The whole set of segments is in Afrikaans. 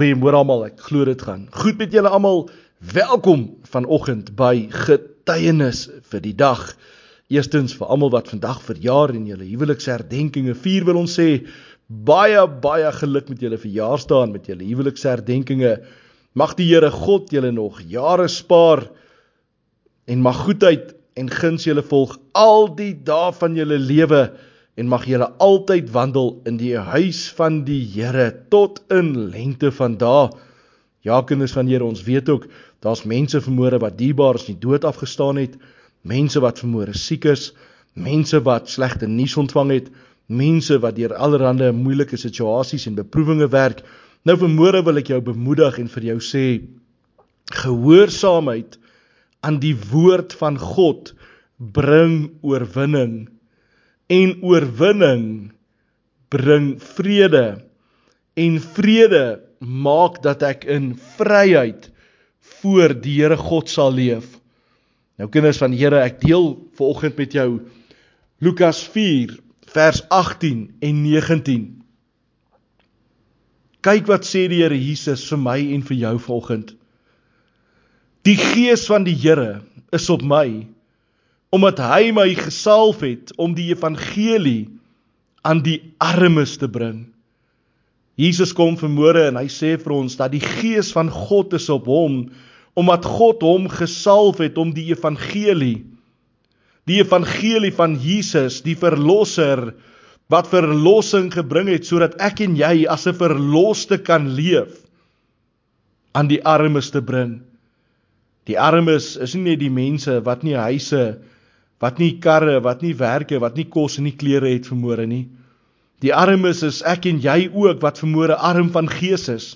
Goeiemôre almal. Ek glo dit gaan goed met julle almal. Welkom vanoggend by getuienis vir die dag. Eerstens vir almal wat vandag verjaar en julle huweliksherdenkinge vier wil ons sê baie baie geluk met julle verjaarsdag met julle huweliksherdenkinge. Mag die Here God julle nog jare spaar en mag goedheid en guns julle volg al die dae van julle lewe en mag julle altyd wandel in die huis van die Here tot in lengte van dae. Ja kinders van Here, ons weet ook daar's mense vermoere wat dierbaar is nie dood afgestaan het, mense wat vermoere siek is, mense wat slegte nuus ontvang het, mense wat deur allerlei moeilike situasies en beproewinge werk. Nou vermoere wil ek jou bemoedig en vir jou sê gehoorsaamheid aan die woord van God bring oorwinning en oorwinning bring vrede en vrede maak dat ek in vryheid voor die Here God sal leef. Nou kinders van die Here, ek deel vanoggend met jou Lukas 4 vers 18 en 19. Kyk wat sê die Here Jesus vir my en vir jou vanoggend. Die gees van die Here is op my omdat hy my gesalf het om die evangelie aan die armes te bring. Jesus kom vanmôre en hy sê vir ons dat die gees van God is op hom omdat God hom gesalf het om die evangelie die evangelie van Jesus, die verlosser wat verlossing gebring het sodat ek en jy as 'n verloste kan leef aan die armes te bring. Die armes is nie net die mense wat nie huise wat nie karre, wat nie werke, wat nie kos en nie klere het vermoere nie. Die armes is ek en jy ook wat vermoere arm van gees is.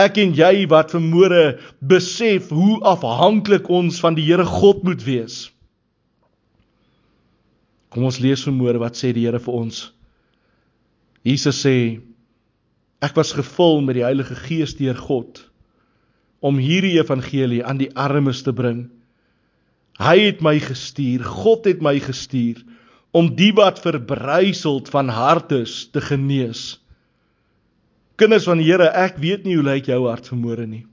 Ek en jy wat vermoere besef hoe afhanklik ons van die Here God moet wees. Kom ons lees vermoere wat sê die Here vir ons. Jesus sê ek was gevul met die Heilige Gees deur God om hierdie evangelie aan die armes te bring. Hy het my gestuur, God het my gestuur om die wat verbryseld van hart is te genees. Kinders van die Here, ek weet nie hoe lyk jou hart vanmôre nie.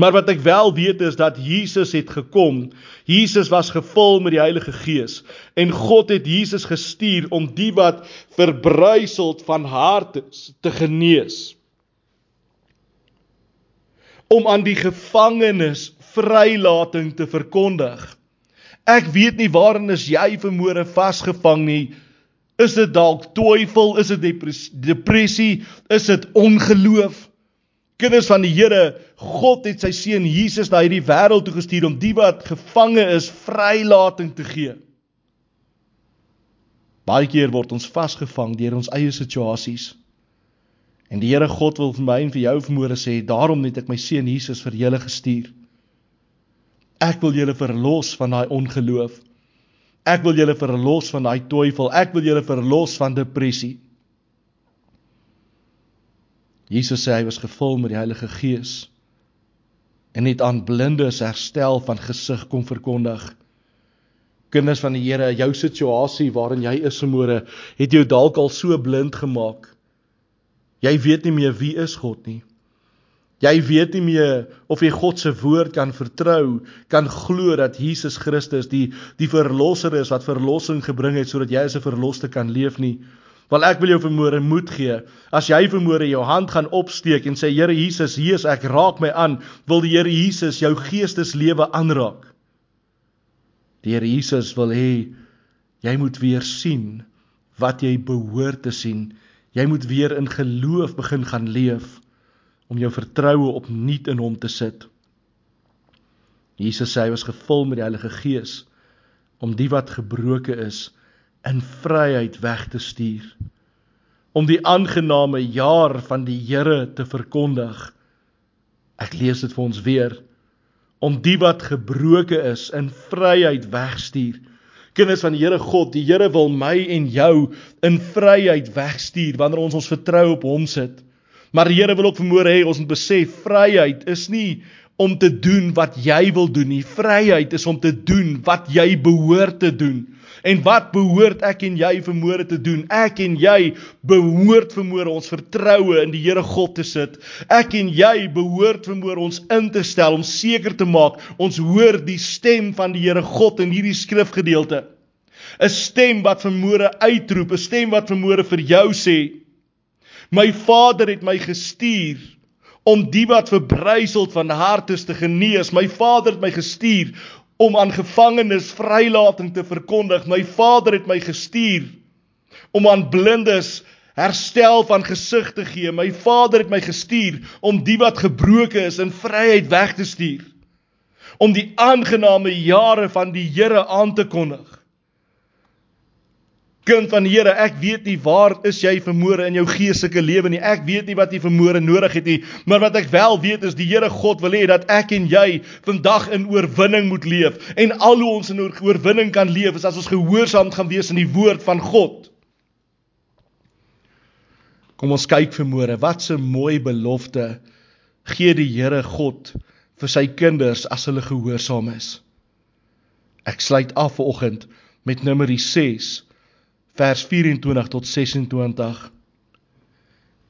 Maar wat ek wel weet is dat Jesus het gekom. Jesus was gevul met die Heilige Gees en God het Jesus gestuur om die wat verbryseld van hart is te genees. Om aan die gevangenes vrylating te verkondig. Ek weet nie waarin is jy vermoere vasgevang nie. Is dit dalk twyfel, is dit depressie, is dit ongeloof? Kinders van die Here, God het sy seun Jesus na hierdie wêreld toe gestuur om die wat gevange is vrylating te gee. Baie keer word ons vasgevang deur ons eie situasies. En die Here God wil vir my en vir jou vermoere sê, daarom het ek my seun Jesus vir julle gestuur. Ek wil julle verlos van daai ongeloof. Ek wil julle verlos van daai twyfel. Ek wil julle verlos van depressie. Jesus sê hy was gevul met die Heilige Gees en het aan blindes herstel van gesig kom verkondig. Kinders van die Here, jou situasie waarin jy is môre, het jou dalk al so blind gemaak. Jy weet nie meer wie is God nie. Jy weet nie meer of jy God se woord kan vertrou, kan glo dat Jesus Christus die die verlosser is wat verlossing gebring het sodat jy as 'n verloste kan leef nie. Wel ek wil jou vermoere moed gee. As jy vermoere jou hand gaan opsteek en sê Here Jesus, hier is ek, raak my aan, wil die Here Jesus jou geesteslewe aanraak. Die Here Jesus wil hê jy moet weer sien wat jy behoort te sien. Jy moet weer in geloof begin gaan leef om jou vertroue opnuut in hom te sit. Jesus sê hy was gevul met die Heilige Gees om die wat gebroke is in vryheid weg te stuur. Om die aangename jaar van die Here te verkondig. Ek lees dit vir ons weer. Om die wat gebroke is in vryheid wegstuur. Kinders van die Here God, die Here wil my en jou in vryheid wegstuur wanneer ons ons vertroue op hom sit. Maar die Here wil ook vermoor hê ons moet besef vryheid is nie om te doen wat jy wil doen nie. Vryheid is om te doen wat jy behoort te doen. En wat behoort ek en jy vermoere te doen? Ek en jy behoort vermoere ons vertroue in die Here God te sit. Ek en jy behoort vermoere ons in te stel om seker te maak ons hoor die stem van die Here God in hierdie skrifgedeelte. 'n Stem wat vermoere uitroep, 'n stem wat vermoere vir jou sê: My Vader het my gestuur om die wat verbryseld van hart is te genees. My Vader het my gestuur om aan gevangenes vrylating te verkondig. My Vader het my gestuur om aan blindes herstel van gesig te gee. My Vader het my gestuur om die wat gebroken is in vryheid weg te stuur. Om die aangename jare van die Here aan te kondig. Kind van die Here, ek weet nie waar is jy vermoere in jou geestelike lewe nie. Ek weet nie wat jy vermoere nodig het nie, maar wat ek wel weet is die Here God wil hê dat ek en jy vandag in oorwinning moet leef. En al hoe ons in oorwinning kan leef is as ons gehoorsaam gaan wees aan die woord van God. Kom ons kyk vermoere, wat 'n mooi belofte gee die Here God vir sy kinders as hulle gehoorsaam is. Ek sluit af vanoggend met Numeri 6 vers 24 tot 26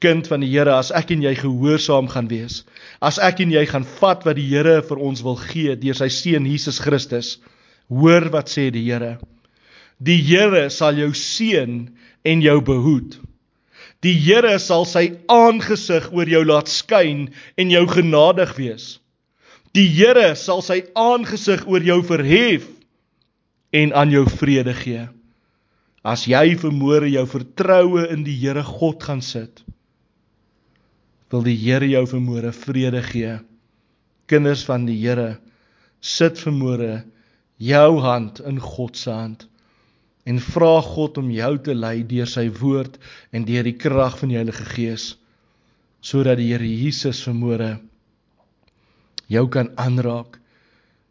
Kind van die Here, as ek en jy gehoorsaam gaan wees, as ek en jy gaan vat wat die Here vir ons wil gee deur sy seun Jesus Christus, hoor wat sê die Here. Die Here sal jou seën en jou behoed. Die Here sal sy aangesig oor jou laat skyn en jou genadig wees. Die Here sal sy aangesig oor jou verhef en aan jou vrede gee. As jy vermoere jou vertroue in die Here God gaan sit, wil die Here jou vermoere vrede gee. Kinders van die Here, sit vermoere jou hand in God se hand en vra God om jou te lei deur sy woord en deur die krag van die Heilige Gees sodat die Here Jesus vermoere jou kan aanraak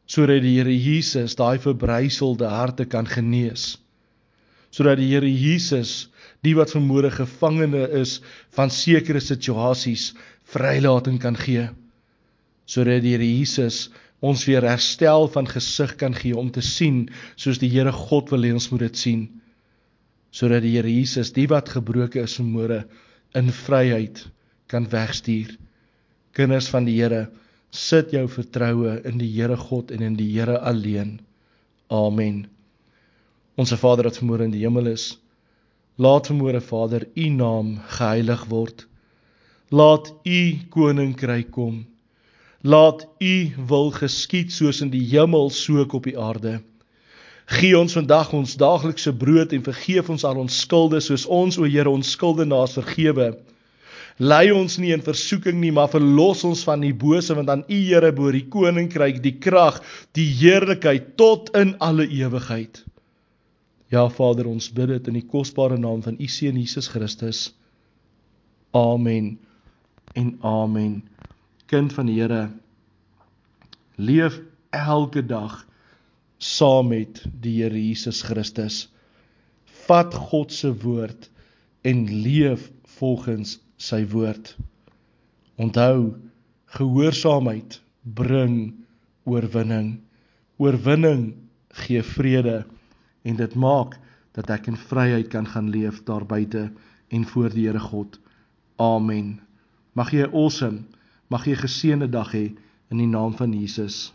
sodat die Here Jesus daai verbryselde harte kan genees sodat die Here Jesus, die wat vermoere gevangene is van sekere situasies, vrylating kan gee. Sodat die Here Jesus ons weer herstel van gesig kan gee om te sien soos die Here God wil hê ons moet dit sien. Sodat die Here Jesus, die wat gebroke is vermoere in vryheid kan wegstuur. Kinders van die Here, sit jou vertroue in die Here God en in die Here alleen. Amen. Onse Vader wat vermoere in die hemel is, laat vermoere Vader u naam geheilig word. Laat u koninkryk kom. Laat u wil geskied soos in die hemel so ook op die aarde. Gee ons vandag ons daaglikse brood en vergeef ons al ons skulde soos ons o Here ons skuldenaars vergewe. Lei ons nie in versoeking nie, maar verlos ons van die bose want aan U Here behoort die koninkryk, die krag, die heerlikheid tot in alle ewigheid. Ja Vader, ons bid dit in die kosbare naam van U seun Jesus Christus. Amen. En amen. Kind van die Here, leef elke dag saam met die Here Jesus Christus. Vat God se woord en leef volgens sy woord. Onthou, gehoorsaamheid bring oorwinning. Oorwinning gee vrede en dit maak dat ek in vryheid kan gaan leef daar buite en voor die Here God. Amen. Mag jy 'n awesome, mag jy 'n geseënde dag hê in die naam van Jesus.